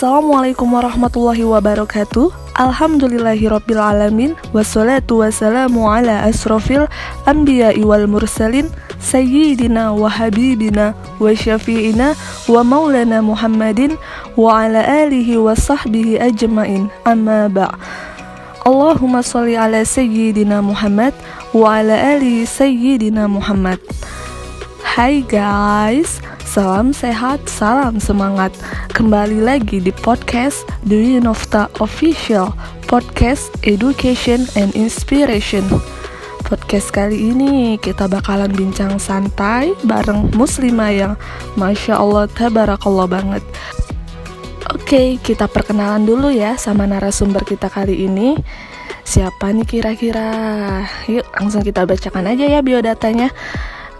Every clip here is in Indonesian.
Assalamualaikum warahmatullahi wabarakatuh. Alhamdulillahirrabbilalamin Wassalatu wassalamu ala asrafil anbiya'i wal mursalin. Sayyidina wa habibina wa syafi'ina wa maulana Muhammadin Wa ala alihi wa sahbihi ajma'in. Amma ba' Allahumma salli ala Sayyidina Muhammad Wa ala alihi Sayyidina Muhammad. Hai guys Salam sehat, salam semangat. Kembali lagi di podcast The Nofta Official, podcast education and inspiration. Podcast kali ini kita bakalan bincang santai bareng muslimah yang Masya Allah tabarakallah banget. Oke, kita perkenalan dulu ya sama narasumber kita kali ini. Siapa nih kira-kira? Yuk langsung kita bacakan aja ya biodatanya.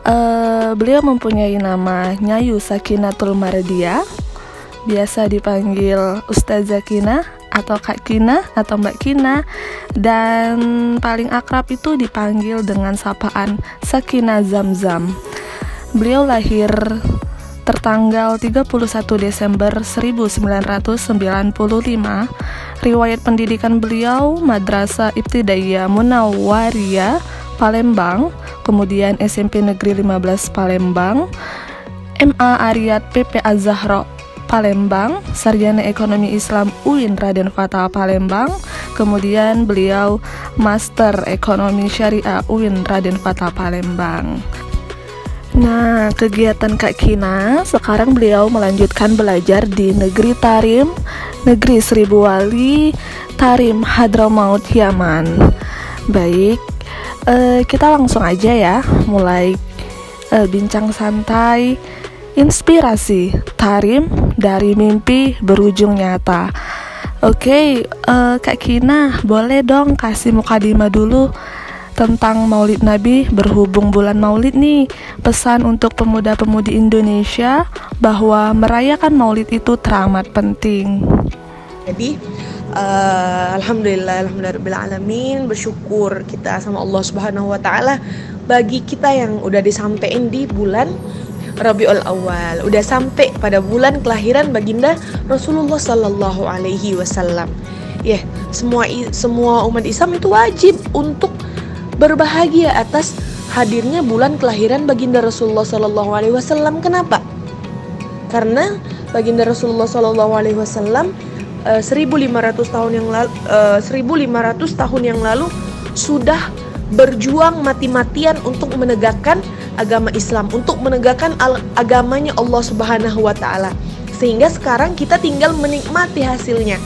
Uh, beliau mempunyai nama Nyayu Sakinatul Mardia, biasa dipanggil Ustazah Kina atau Kak Kina atau Mbak Kina dan paling akrab itu dipanggil dengan sapaan Sakina Zamzam. Beliau lahir tertanggal 31 Desember 1995. Riwayat pendidikan beliau Madrasah Ibtidaiyah Munawwariyah Palembang, kemudian SMP Negeri 15 Palembang, MA Ariat PPA Zahra Palembang, Sarjana Ekonomi Islam UIN Raden Fatah Palembang, kemudian beliau Master Ekonomi Syariah UIN Raden Fatah Palembang. Nah, kegiatan Kak Kina, sekarang beliau melanjutkan belajar di Negeri Tarim, Negeri Seribu Wali, Tarim Hadramaut Yaman. Baik, uh, kita langsung aja ya mulai uh, bincang santai inspirasi tarim dari mimpi berujung nyata oke okay, uh, kak Kina boleh dong kasih mukadimah dulu tentang Maulid Nabi berhubung bulan Maulid nih pesan untuk pemuda-pemudi Indonesia bahwa merayakan Maulid itu teramat penting. Jadi uh, alhamdulillah alhamdulillah alamin bersyukur kita sama Allah Subhanahu wa taala bagi kita yang udah disampaikan di bulan Rabiul Awal. Udah sampai pada bulan kelahiran baginda Rasulullah Sallallahu Alaihi Wasallam. Ya yeah, semua semua umat Islam itu wajib untuk berbahagia atas hadirnya bulan kelahiran baginda Rasulullah Sallallahu Alaihi Wasallam. Kenapa? Karena baginda Rasulullah Sallallahu Alaihi Wasallam 1500 eh, tahun yang lalu uh, 1500 tahun yang lalu sudah berjuang mati-matian untuk menegakkan agama Islam, untuk menegakkan agamanya Allah Subhanahu wa taala. Sehingga sekarang kita tinggal menikmati hasilnya.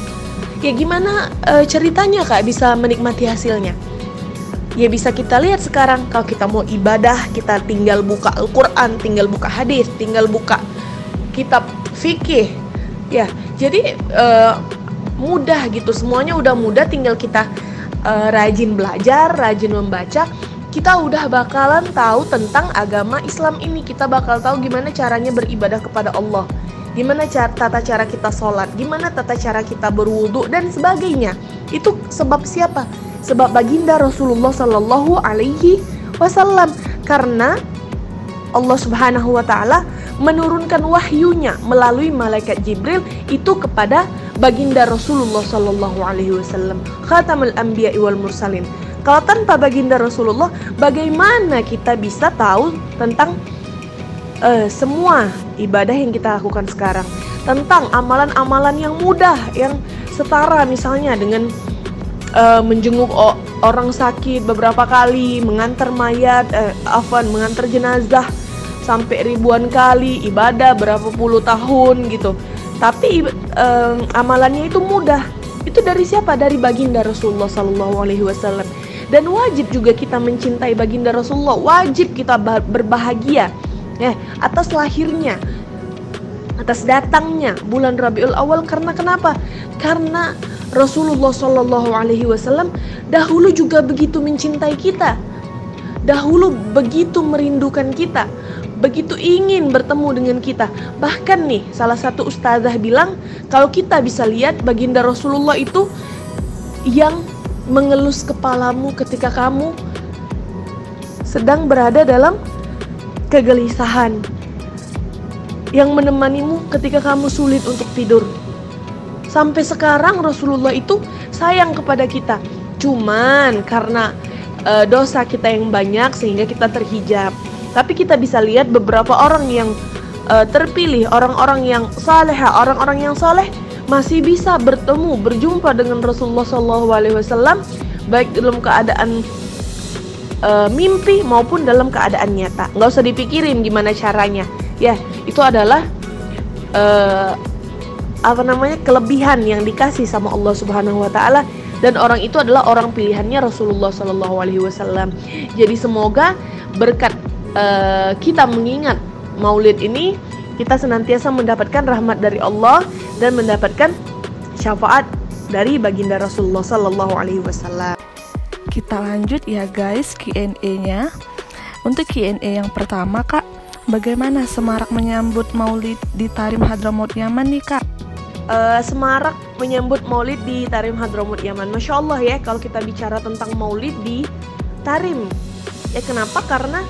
Ya gimana uh, ceritanya Kak bisa menikmati hasilnya? Ya bisa kita lihat sekarang kalau kita mau ibadah, kita tinggal buka Al-Qur'an, tinggal buka hadis, tinggal buka kitab fikih. Ya, jadi uh, mudah gitu. Semuanya udah mudah tinggal kita uh, rajin belajar rajin membaca. Kita udah bakalan tahu tentang agama Islam ini. Kita bakal tahu gimana caranya beribadah kepada Allah. Gimana cara, tata cara kita sholat. Gimana tata cara kita berwudu dan sebagainya. Itu sebab siapa? Sebab baginda Rasulullah Shallallahu Alaihi Wasallam. Karena Allah Subhanahu Wa Taala menurunkan wahyunya melalui malaikat Jibril itu kepada baginda Rasulullah Sallallahu Alaihi Wasallam khatamul anbiya wal mursalin. Kalau tanpa baginda Rasulullah bagaimana kita bisa tahu tentang uh, semua ibadah yang kita lakukan sekarang? Tentang amalan-amalan yang mudah yang setara misalnya dengan uh, menjenguk orang sakit beberapa kali mengantar mayat uh, afan mengantar jenazah sampai ribuan kali ibadah berapa puluh tahun gitu. Tapi um, amalannya itu mudah. Itu dari siapa? Dari baginda Rasulullah Sallallahu Alaihi Wasallam. Dan wajib juga kita mencintai baginda Rasulullah. Wajib kita berbahagia ya atas lahirnya atas datangnya bulan Rabiul Awal. Karena kenapa? Karena Rasulullah Shallallahu Alaihi Wasallam dahulu juga begitu mencintai kita. Dahulu begitu merindukan kita begitu ingin bertemu dengan kita. Bahkan nih, salah satu ustazah bilang, kalau kita bisa lihat baginda Rasulullah itu yang mengelus kepalamu ketika kamu sedang berada dalam kegelisahan. Yang menemanimu ketika kamu sulit untuk tidur. sampai sekarang Rasulullah itu sayang kepada kita cuman karena uh, dosa kita yang banyak sehingga kita terhijab tapi kita bisa lihat beberapa orang yang uh, terpilih orang-orang yang saleh orang-orang yang saleh masih bisa bertemu berjumpa dengan Rasulullah SAW baik dalam keadaan uh, mimpi maupun dalam keadaan nyata. Nggak usah dipikirin gimana caranya. Ya, itu adalah uh, apa namanya kelebihan yang dikasih sama Allah Subhanahu Wa Taala dan orang itu adalah orang pilihannya Rasulullah Shallallahu Alaihi Wasallam. Jadi semoga berkat uh, kita mengingat Maulid ini kita senantiasa mendapatkan rahmat dari Allah dan mendapatkan syafaat dari baginda Rasulullah Shallallahu Alaihi Wasallam. Kita lanjut ya guys Q&A-nya. Untuk Q&A yang pertama kak, bagaimana Semarak menyambut Maulid di Tarim Hadramaut Yaman nih kak? Uh, Semarak menyambut Maulid di Tarim Hadramaut Yaman. Masya Allah ya kalau kita bicara tentang Maulid di Tarim. Ya kenapa? Karena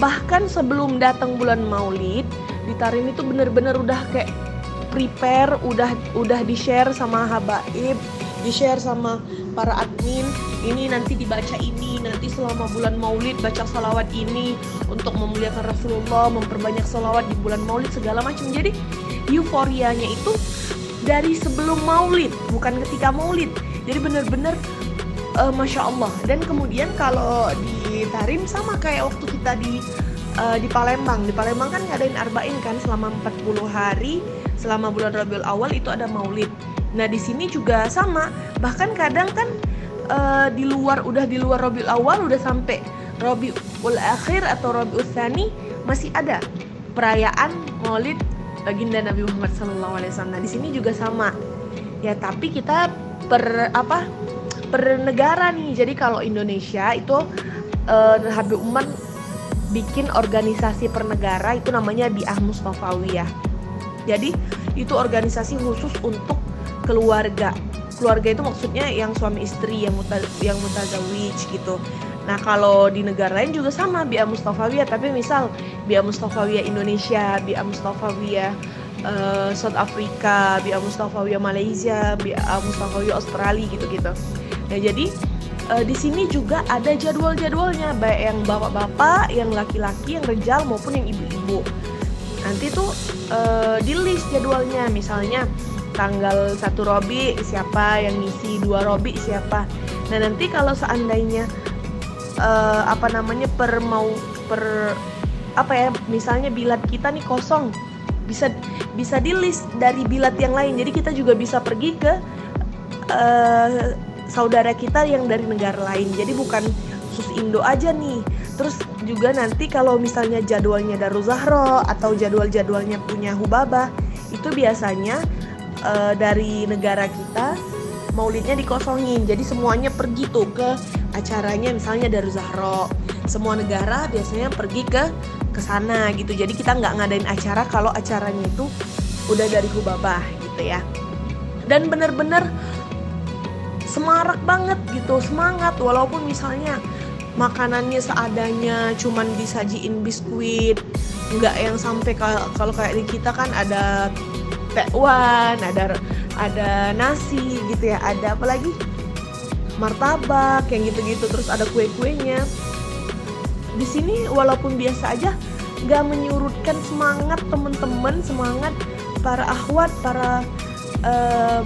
bahkan sebelum datang bulan Maulid di Tarim itu bener-bener udah kayak prepare, udah udah di share sama habaib, di share sama para admin ini nanti dibaca ini nanti selama bulan maulid baca salawat ini untuk memuliakan Rasulullah memperbanyak salawat di bulan maulid segala macam. Jadi euforianya itu dari sebelum maulid bukan ketika maulid. Jadi benar-benar uh, masya Allah. Dan kemudian kalau di Tarim sama kayak waktu kita di uh, di Palembang. Di Palembang kan ngadain arba'in kan selama 40 hari selama bulan Rabiul Awal itu ada maulid. Nah di sini juga sama, bahkan kadang kan uh, di luar udah di luar Rabiul Awal udah sampai Rabiul Akhir atau Rabiul Tsani masih ada perayaan Maulid baginda Nabi Muhammad SAW. Nah di sini juga sama, ya tapi kita per apa per negara nih. Jadi kalau Indonesia itu uh, Habib Umar bikin organisasi per negara itu namanya Biah Mustafawiyah. Jadi itu organisasi khusus untuk keluarga keluarga itu maksudnya yang suami istri yang muta, yang mutazawij gitu Nah kalau di negara lain juga sama Bia Mustafawiyah tapi misal Bia Mustafawiyah Indonesia, Bia Mustafawiyah uh, South Africa, Bia Mustafawiyah Malaysia, Bia Mustafawiyah Australia gitu-gitu. Nah jadi uh, di sini juga ada jadwal-jadwalnya baik yang bapak-bapak, yang laki-laki, yang rejal maupun yang ibu-ibu. Nanti tuh uh, di list jadwalnya. Misalnya tanggal satu Robi siapa yang ngisi dua Robi siapa. Nah nanti kalau seandainya uh, apa namanya per mau per apa ya misalnya bilat kita nih kosong bisa bisa di list dari bilat yang lain. Jadi kita juga bisa pergi ke uh, saudara kita yang dari negara lain. Jadi bukan sus Indo aja nih. Terus juga nanti kalau misalnya jadwalnya Darul Zahro atau jadwal-jadwalnya punya Hubabah itu biasanya uh, dari negara kita maulidnya dikosongin. Jadi semuanya pergi tuh ke acaranya misalnya dari Zahro. Semua negara biasanya pergi ke ke sana gitu. Jadi kita nggak ngadain acara kalau acaranya itu udah dari Hubabah gitu ya. Dan bener-bener semarak banget gitu semangat. Walaupun misalnya makanannya seadanya cuman disajiin biskuit nggak yang sampai kalau kayak di kita kan ada tekwan ada ada nasi gitu ya ada apa lagi? Martabak yang gitu-gitu terus ada kue-kuenya. Di sini walaupun biasa aja gak menyurutkan semangat temen-temen semangat para ahwat para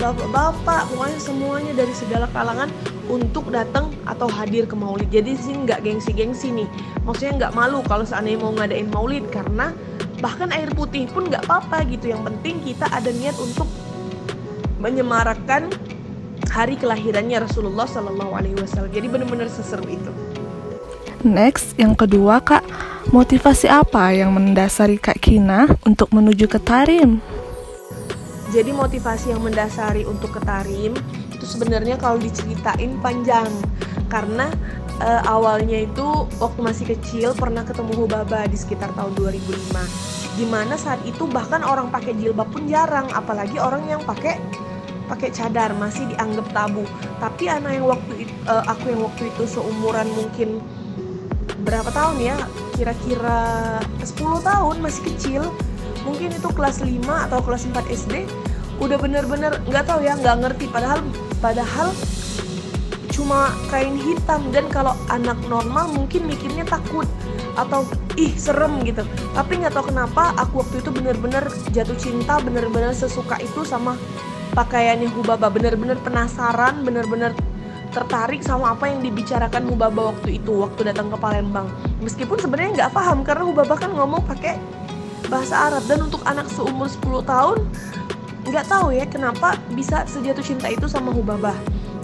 bapak-bapak pokoknya semuanya dari segala kalangan untuk datang atau hadir ke maulid. Jadi sih nggak gengsi-gengsi nih. Maksudnya nggak malu kalau seandainya mau ngadain maulid karena bahkan air putih pun nggak apa-apa gitu. Yang penting kita ada niat untuk menyemarakkan hari kelahirannya Rasulullah Shallallahu Alaihi Wasallam. Jadi benar-benar seseru itu. Next yang kedua kak motivasi apa yang mendasari kak Kina untuk menuju ke Tarim jadi motivasi yang mendasari untuk ke Tarim itu sebenarnya kalau diceritain panjang. Karena uh, awalnya itu waktu masih kecil pernah ketemu Hubaba di sekitar tahun 2005 di mana saat itu bahkan orang pakai jilbab pun jarang apalagi orang yang pakai pakai cadar masih dianggap tabu. Tapi anak yang waktu itu, uh, aku yang waktu itu seumuran mungkin berapa tahun ya kira-kira 10 tahun masih kecil mungkin itu kelas 5 atau kelas 4 SD udah bener-bener nggak tahu ya nggak ngerti. Padahal padahal cuma kain hitam. Dan kalau anak normal mungkin mikirnya takut atau ih serem gitu. Tapi nggak tahu kenapa aku waktu itu bener-bener jatuh cinta bener-bener sesuka itu sama pakaiannya Hubaba bener-bener penasaran bener-bener tertarik sama apa yang dibicarakan Hubaba waktu itu waktu datang ke Palembang. Meskipun sebenarnya nggak paham karena Hubaba kan ngomong pakai bahasa Arab. Dan untuk anak seumur 10 tahun nggak tahu ya kenapa bisa sejatuh cinta itu sama Hubaba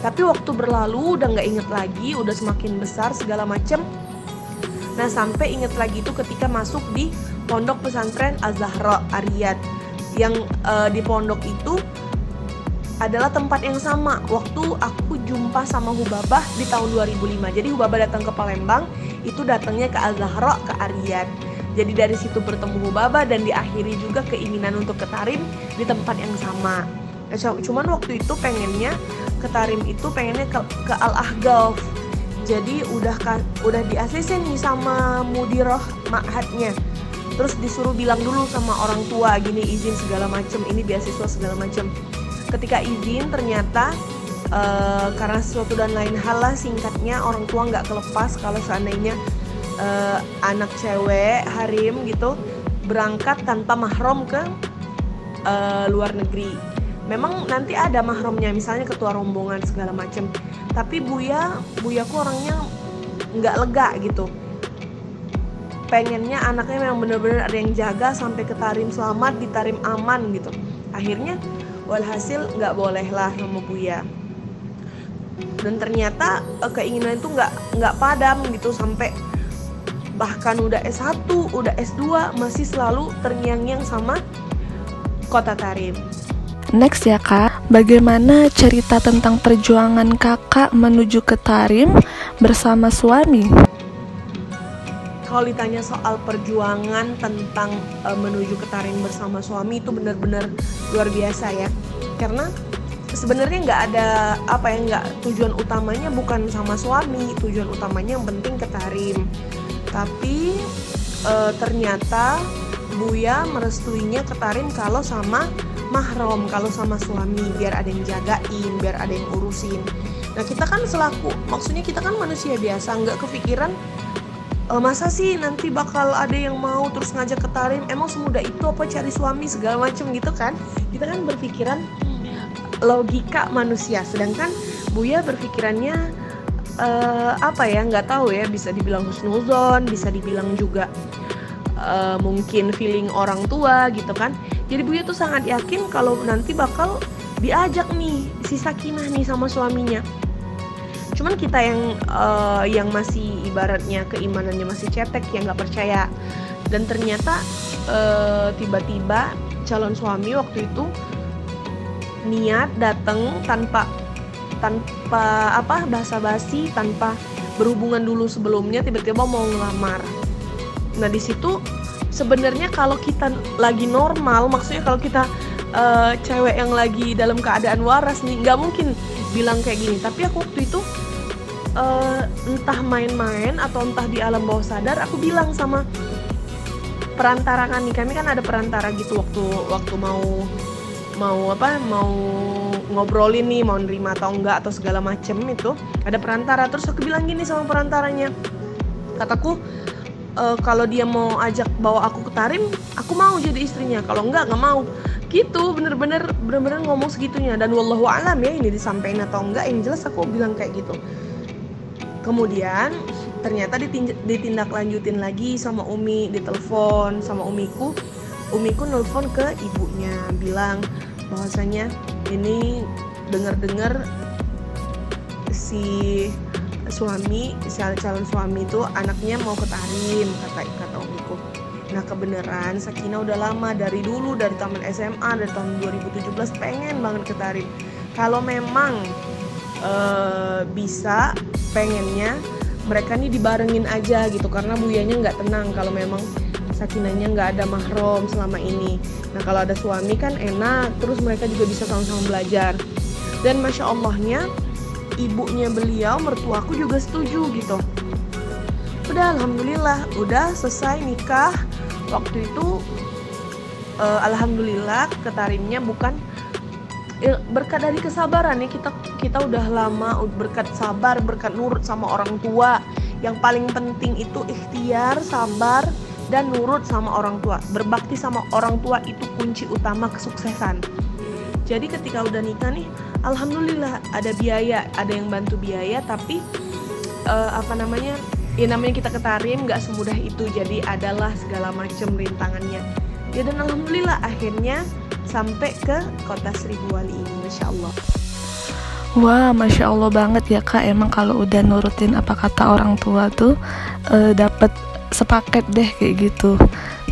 tapi waktu berlalu udah nggak inget lagi udah semakin besar segala macem. Nah sampai inget lagi itu ketika masuk di pondok pesantren Az-Zahra Ariyat yang uh, di pondok itu adalah tempat yang sama. Waktu aku jumpa sama Hubabah di tahun 2005 jadi Hubabah datang ke Palembang itu datangnya ke Az-Zahra ke Ariyat jadi dari situ bertemu Hubabah dan diakhiri juga keinginan untuk ke Tarim di tempat yang sama. Cuman waktu itu pengennya ke Tarim itu pengennya ke, ke Al Ahgaf jadi udah udah di nih sama mudiroh ma'hadnya. Terus disuruh bilang dulu sama orang tua gini izin segala macem ini beasiswa segala macem. Ketika izin ternyata uh, karena sesuatu dan lain hal lah singkatnya orang tua nggak kelepas kalau seandainya uh, anak cewek harim gitu berangkat tanpa mahram ke uh, luar negeri. Memang nanti ada mahromnya misalnya ketua rombongan segala macam tapi Buya Buyaku orangnya nggak lega gitu. Pengennya anaknya memang bener-bener ada yang jaga sampai ke tarim selamat di tarim aman gitu. Akhirnya walhasil nggak boleh lah sama Buya. Dan ternyata eh, keinginan itu nggak nggak padam gitu sampai bahkan udah S1 udah S2 masih selalu terngiang-ngiang sama kota Tarim Next ya kak, bagaimana cerita tentang perjuangan kakak menuju ke Tarim bersama suami? Kalau ditanya soal perjuangan tentang uh, menuju ke Tarim bersama suami itu benar-benar luar biasa ya, karena sebenarnya nggak ada apa ya nggak tujuan utamanya bukan sama suami, tujuan utamanya yang penting ke Tarim. Tapi uh, ternyata Buya merestuinya ke Tarim kalau sama mahram kalau sama suami. Biar ada yang jagain biar ada yang urusin. Nah kita kan selaku maksudnya kita kan manusia biasa nggak kepikiran e, masa sih nanti bakal ada yang mau terus ngajak ke tarim emang semudah itu apa cari suami segala macam gitu kan? Kita kan berpikiran logika manusia. Sedangkan Buya berpikirannya uh, apa ya nggak tahu ya bisa dibilang husnuzon bisa dibilang juga uh, mungkin feeling orang tua gitu kan. Jadi Buya tuh sangat yakin kalau nanti bakal diajak nih si Sakinah nih sama suaminya. Cuman kita yang uh, yang masih ibaratnya keimanannya masih cetek yang nggak percaya. Dan ternyata uh, tiba-tiba calon suami waktu itu niat datang tanpa tanpa apa bahasa basi tanpa berhubungan dulu sebelumnya tiba-tiba mau ngelamar. Nah di situ sebenarnya kalau kita lagi normal maksudnya kalau kita uh, cewek yang lagi dalam keadaan waras nih nggak mungkin bilang kayak gini. Tapi aku waktu itu uh, entah main-main atau entah di alam bawah sadar aku bilang sama perantara nih. Kami kan ada perantara gitu waktu waktu mau mau apa mau ngobrolin nih mau nerima atau enggak atau segala macem itu ada perantara. Terus aku bilang gini sama perantaranya kataku uh, kalau dia mau ajak bawa aku ke Tarim aku mau jadi istrinya. Kalau enggak nggak mau. Gitu bener-bener bener-bener ngomong segitunya. Dan wallahu alam ya ini disampaikan atau enggak yang jelas aku bilang kayak gitu. Kemudian ternyata ditindak lanjutin lagi sama Umi ditelepon sama Umiku. Umiku nelfon ke ibunya bilang bahwasanya ini dengar-dengar si suami calon suami itu anaknya mau ke Tarim kata kata omiku nah kebenaran Sakina udah lama dari dulu dari taman SMA dari tahun 2017 pengen banget ke Tarim. Kalau memang uh, bisa pengennya mereka nih dibarengin aja gitu karena buyanya nggak tenang. Kalau memang sakinanya nggak ada mahrom selama ini. Nah kalau ada suami kan enak, terus mereka juga bisa sama-sama belajar. Dan masya Allahnya ibunya beliau mertuaku juga setuju gitu udah alhamdulillah udah selesai nikah waktu itu uh, alhamdulillah ketarimnya bukan berkat dari kesabaran ya kita kita udah lama berkat sabar berkat nurut sama orang tua yang paling penting itu ikhtiar sabar dan nurut sama orang tua. Berbakti sama orang tua itu kunci utama kesuksesan. Jadi ketika udah nikah nih alhamdulillah ada biaya ada yang bantu biaya tapi uh, apa namanya ya namanya kita ketarim nggak semudah itu. Jadi adalah segala macam rintangannya. Ya dan alhamdulillah akhirnya sampai ke kota Seribu Wali ini masya Allah. Wah, masya Allah banget ya kak. Emang kalau udah nurutin apa kata orang tua tuh uh, dapat sepaket deh kayak gitu.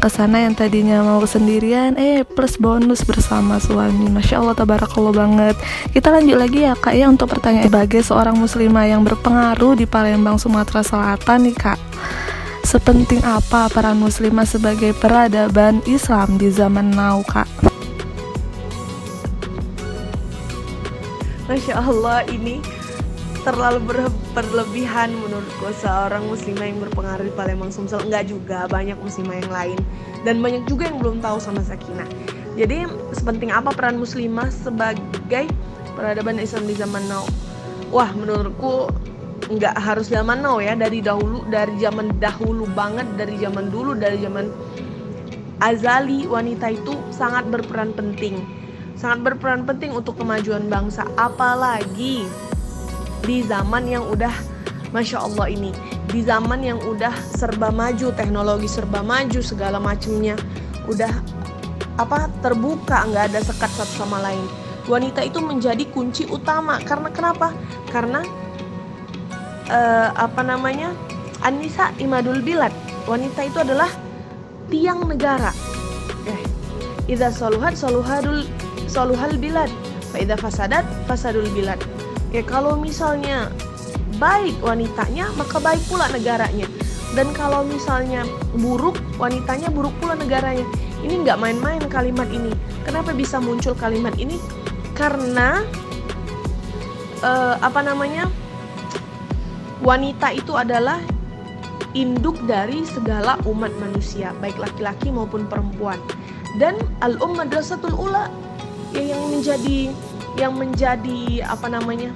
Ke sana yang tadinya mau sendirian eh plus bonus bersama suami. Masya Allah tabarakallah banget. Kita lanjut lagi ya kak ya untuk pertanyaan. Sebagai seorang muslimah yang berpengaruh di Palembang Sumatera Selatan nih kak sepenting apa peran muslimah sebagai peradaban Islam di zaman now kak? Masya Allah ini terlalu berlebihan menurutku seorang muslimah yang berpengaruh di Palembang Sumsel. Enggak juga banyak muslimah yang lain. Dan banyak juga yang belum tahu sama Sakinah jadi sepenting apa peran muslimah sebagai peradaban Islam di zaman now? Wah menurutku nggak harus zaman now ya. Dari dahulu dari zaman dahulu banget dari zaman dulu dari zaman azali wanita itu sangat berperan penting. Sangat berperan penting untuk kemajuan bangsa. Apalagi di zaman yang udah Masya Allah ini di zaman yang udah serba maju teknologi serba maju segala macamnya udah apa terbuka nggak ada sekat satu sama lain. Wanita itu menjadi kunci utama. Karena kenapa? Karena uh, apa namanya Anissa Imadul Bilad. Wanita itu adalah tiang negara. Eh Ida soluhat soluhadul soluhal bilad. Ida fasadat fasadul bilad ya kalau misalnya baik wanitanya maka baik pula negaranya. Dan kalau misalnya buruk wanitanya buruk pula negaranya. Ini nggak main-main kalimat ini. Kenapa bisa muncul kalimat ini? Karena uh, apa namanya? Wanita itu adalah induk dari segala umat manusia baik laki-laki maupun perempuan. Dan al um madrasatul ula ya, yang menjadi yang menjadi apa namanya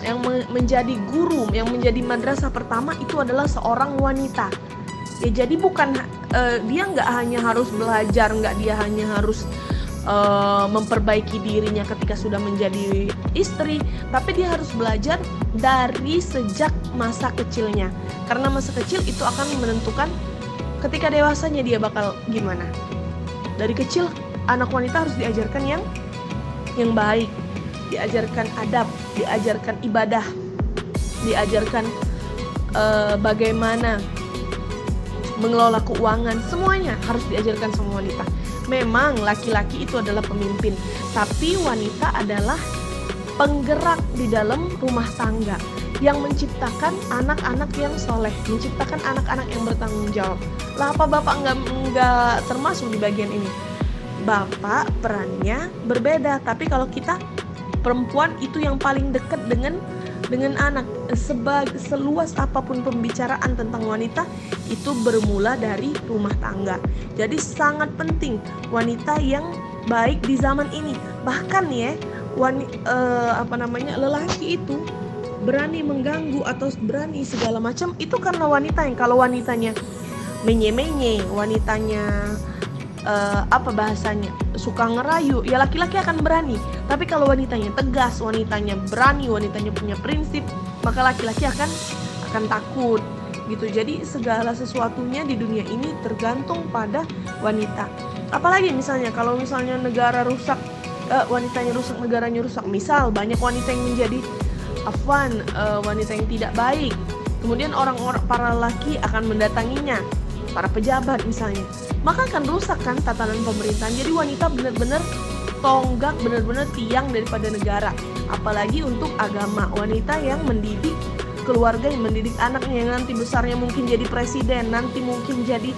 yang menjadi guru yang menjadi madrasah pertama itu adalah seorang wanita. Ya jadi bukan uh, dia nggak hanya harus belajar nggak dia hanya harus uh, memperbaiki dirinya ketika sudah menjadi istri tapi dia harus belajar dari sejak masa kecilnya. Karena masa kecil itu akan menentukan ketika dewasanya dia bakal gimana. Dari kecil anak wanita harus diajarkan yang yang baik, diajarkan adab, diajarkan ibadah, diajarkan uh, bagaimana mengelola keuangan, semuanya harus diajarkan sama wanita. Memang laki-laki itu adalah pemimpin, tapi wanita adalah penggerak di dalam rumah tangga yang menciptakan anak-anak yang soleh, menciptakan anak-anak yang bertanggung jawab. Lah apa bapak nggak nggak termasuk di bagian ini? bapak perannya berbeda tapi kalau kita perempuan itu yang paling dekat dengan dengan anak. Sebagai seluas apa pun pembicaraan tentang wanita itu bermula dari rumah tangga. Jadi sangat penting wanita yang baik di zaman ini. Bahkan ya wanita eh, apa namanya lelaki itu berani mengganggu atau berani segala macam itu karena wanita yang kalau wanitanya menye-menye wanitanya uh, apa bahasanya suka ngerayu ya laki-laki akan berani. Tapi kalau wanitanya tegas wanitanya berani wanitanya punya prinsip maka laki-laki akan akan takut gitu. Jadi segala sesuatunya di dunia ini tergantung pada wanita. Apalagi misalnya kalau misalnya negara rusak uh, wanitanya rusak negaranya rusak. Misal banyak wanita yang menjadi afwan uh, wanita yang tidak baik. Kemudian orang-orang para laki akan mendatanginya para pejabat misalnya. Maka akan rusak kan tatanan pemerintahan. Jadi wanita benar-benar tonggak benar-benar tiang daripada negara. Apalagi untuk agama. Wanita yang mendidik keluarga yang mendidik anaknya yang nanti besarnya mungkin jadi presiden nanti mungkin jadi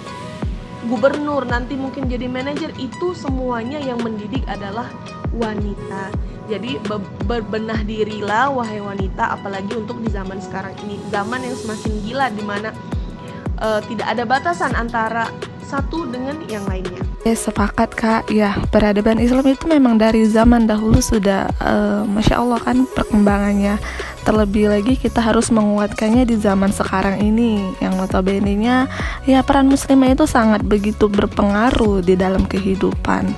gubernur nanti mungkin jadi manajer. Itu semuanya yang mendidik adalah wanita. Jadi berbenah dirilah wahai wanita. Apalagi untuk di zaman sekarang ini. Zaman yang semakin gila di mana uh, tidak ada batasan antara satu dengan yang lainnya. Ya sepakat kak, ya peradaban Islam itu memang dari zaman dahulu sudah uh, Masya Allah kan perkembangannya. Terlebih lagi kita harus menguatkannya di zaman sekarang ini. Yang notabene-nya ya peran muslimah itu sangat begitu berpengaruh di dalam kehidupan.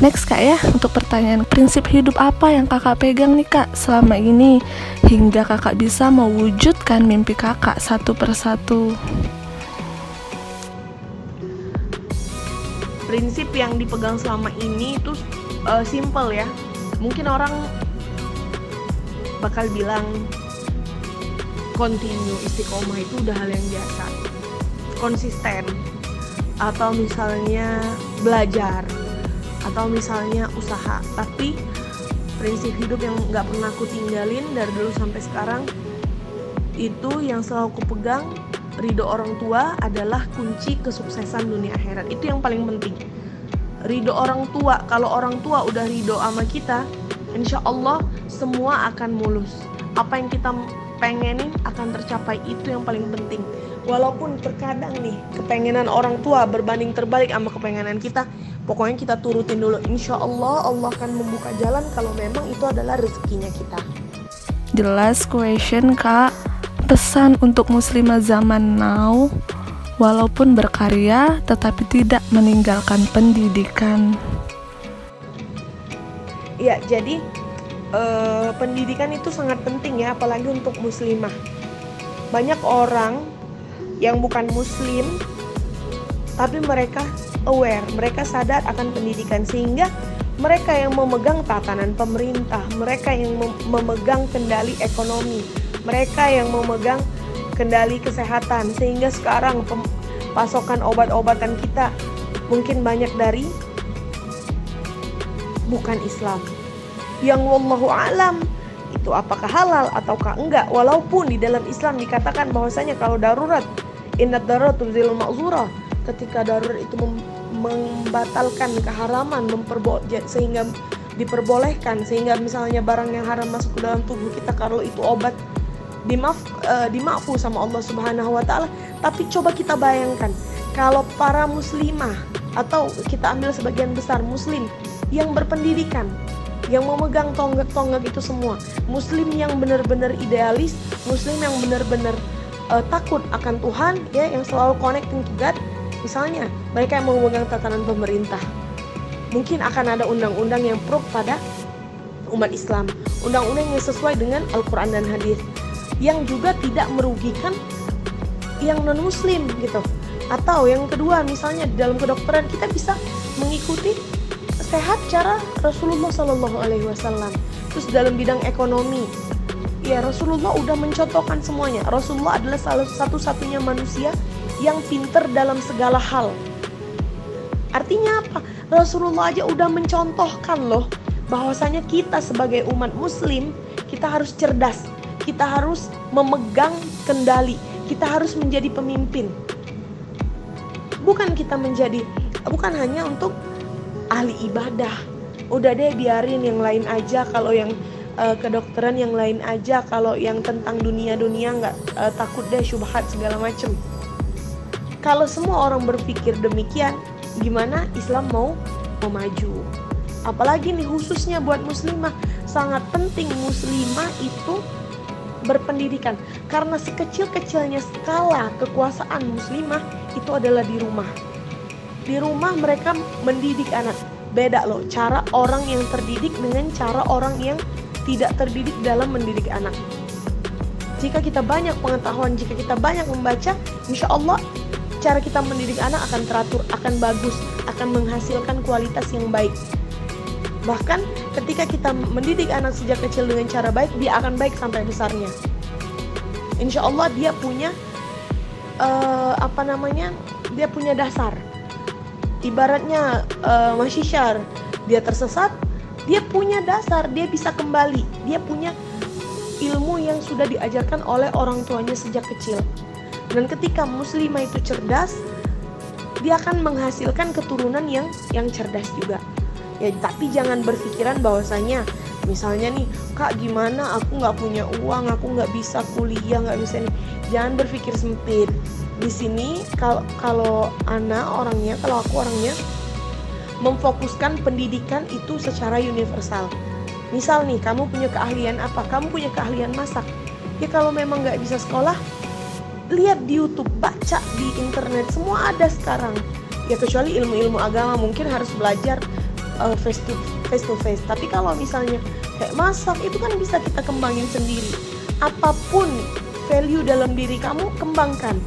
Next kak ya, untuk pertanyaan prinsip hidup apa yang kakak pegang nih kak selama ini Hingga kakak bisa mewujudkan mimpi kakak satu persatu prinsip yang dipegang selama ini itu uh, simple ya. Mungkin orang bakal bilang continue istiqomah itu udah hal yang biasa konsisten. Atau misalnya belajar atau misalnya usaha. Tapi prinsip hidup yang nggak pernah aku tinggalin dari dulu sampai sekarang itu yang selalu aku pegang ridho orang tua adalah kunci kesuksesan dunia akhirat. Itu yang paling penting. Ridho orang tua kalau orang tua udah ridho sama kita insya Allah semua akan mulus. Apa yang kita pengenin akan tercapai. Itu yang paling penting. Walaupun terkadang nih kepengenan orang tua berbanding terbalik sama kepengenan kita pokoknya kita turutin dulu. Insya Allah Allah akan membuka jalan kalau memang itu adalah rezekinya kita. The last question kak pesan untuk muslimah zaman now walaupun berkarya tetapi tidak meninggalkan pendidikan. Ya, jadi eh, pendidikan itu sangat penting ya, apalagi untuk muslimah. Banyak orang yang bukan muslim tapi mereka aware, mereka sadar akan pendidikan sehingga mereka yang memegang tatanan pemerintah, mereka yang memegang kendali ekonomi, mereka yang memegang kendali kesehatan. Sehingga sekarang pasokan obat-obatan kita mungkin banyak dari bukan Islam. Yang wallahu alam itu apakah halal ataukah enggak. Walaupun di dalam Islam dikatakan bahwasanya kalau darurat inat darurat tuzil ma'zura ketika darurat itu membatalkan keharaman memperbo sehingga diperbolehkan sehingga misalnya barang yang haram masuk ke dalam tubuh kita kalau itu obat dimaaf uh, dimaafu sama Allah Subhanahu wa taala. Tapi coba kita bayangkan kalau para muslimah atau kita ambil sebagian besar muslim yang berpendidikan yang memegang tonggak-tonggak itu semua muslim yang benar-benar idealis muslim yang benar-benar uh, takut akan Tuhan ya yang selalu connecting to God misalnya mereka yang memegang tatanan pemerintah mungkin akan ada undang-undang yang pro pada umat Islam undang-undang yang sesuai dengan Al-Quran dan hadis yang juga tidak merugikan yang non muslim gitu. Atau yang kedua misalnya di dalam kedokteran kita bisa mengikuti sehat cara Rasulullah Shallallahu Alaihi Wasallam. Terus dalam bidang ekonomi ya Rasulullah udah mencontohkan semuanya. Rasulullah adalah salah satu-satunya manusia yang pinter dalam segala hal. Artinya apa? Rasulullah aja udah mencontohkan loh bahwasanya kita sebagai umat muslim kita harus cerdas kita harus memegang kendali, kita harus menjadi pemimpin. Bukan kita menjadi bukan hanya untuk ahli ibadah. Udah deh biarin yang lain aja kalau yang uh, kedokteran yang lain aja kalau yang tentang dunia-dunia nggak uh, takut deh syubhat segala macem. Kalau semua orang berpikir demikian, gimana Islam mau memaju? Apalagi nih khususnya buat muslimah sangat penting muslimah itu berpendidikan karena sekecil-kecilnya skala kekuasaan muslimah itu adalah di rumah. Di rumah mereka mendidik anak. Beda loh cara orang yang terdidik dengan cara orang yang tidak terdidik dalam mendidik anak. Jika kita banyak pengetahuan, jika kita banyak membaca, insya Allah cara kita mendidik anak akan teratur, akan bagus, akan menghasilkan kualitas yang baik. Bahkan ketika kita mendidik anak sejak kecil dengan cara baik, dia akan baik sampai besarnya. Insya Allah dia punya uh, apa namanya? Dia punya dasar. Ibaratnya uh, masyisyar, dia tersesat, dia punya dasar, dia bisa kembali, dia punya ilmu yang sudah diajarkan oleh orang tuanya sejak kecil. Dan ketika muslimah itu cerdas, dia akan menghasilkan keturunan yang yang cerdas juga ya tapi jangan berpikiran bahwasanya misalnya nih kak gimana aku nggak punya uang aku nggak bisa kuliah nggak bisa nih jangan berpikir sempit di sini kalau kalau anak orangnya kalau aku orangnya memfokuskan pendidikan itu secara universal. Misal nih, kamu punya keahlian apa? Kamu punya keahlian masak. Ya kalau memang nggak bisa sekolah, lihat di YouTube, baca di internet, semua ada sekarang. Ya kecuali ilmu-ilmu agama mungkin harus belajar uh, face to face to face. Tapi kalau misalnya kayak masak itu kan bisa kita kembangin sendiri. Apa pun value dalam diri kamu kembangkan.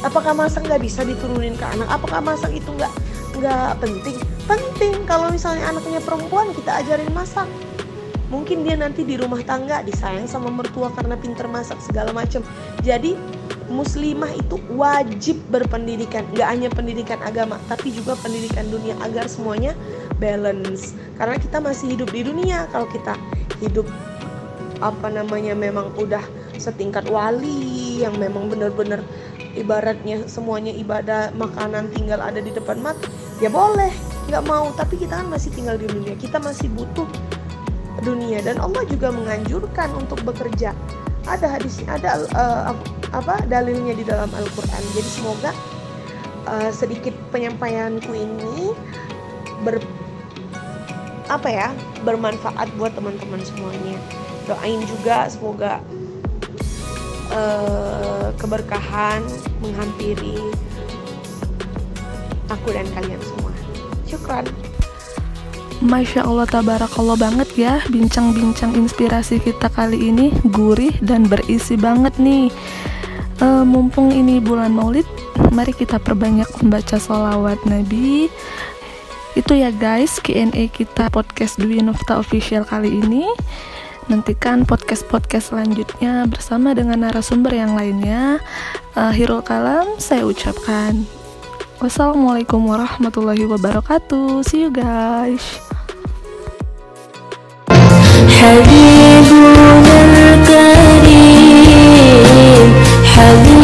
Apakah masak nggak bisa diturunin ke anak? Apakah masak itu nggak nggak penting penting kalau misalnya anaknya perempuan kita ajarin masak mungkin dia nanti di rumah tangga disayang sama mertua karena pinter masak segala macam jadi muslimah itu wajib berpendidikan nggak hanya pendidikan agama tapi juga pendidikan dunia agar semuanya balance. Karena kita masih hidup di dunia kalau kita hidup apa namanya memang udah setingkat wali yang memang benar-benar ibaratnya semuanya ibadah makanan tinggal ada di depan mata ya boleh nggak mau. Tapi kita kan masih tinggal di dunia kita masih butuh dunia. Dan Allah juga menganjurkan untuk bekerja ada hadis ada uh, apa dalilnya di dalam Al-Qur'an jadi semoga uh, sedikit penyampaianku ini ber apa ya bermanfaat buat teman-teman semuanya doain juga semoga uh, keberkahan menghampiri aku dan kalian semua. Syukran. Masya Allah tabarakallah banget ya Bincang-bincang inspirasi kita kali ini Gurih dan berisi banget nih e, Mumpung ini bulan maulid Mari kita perbanyak membaca salawat Nabi Itu ya guys Q&A kita podcast Dwi Nufta Official kali ini Nantikan podcast-podcast selanjutnya bersama dengan narasumber yang lainnya. Akhirul kalam saya ucapkan Wassalamualaikum warahmatullahi wabarakatuh. See you guys. حبيبنا الكريم حبيب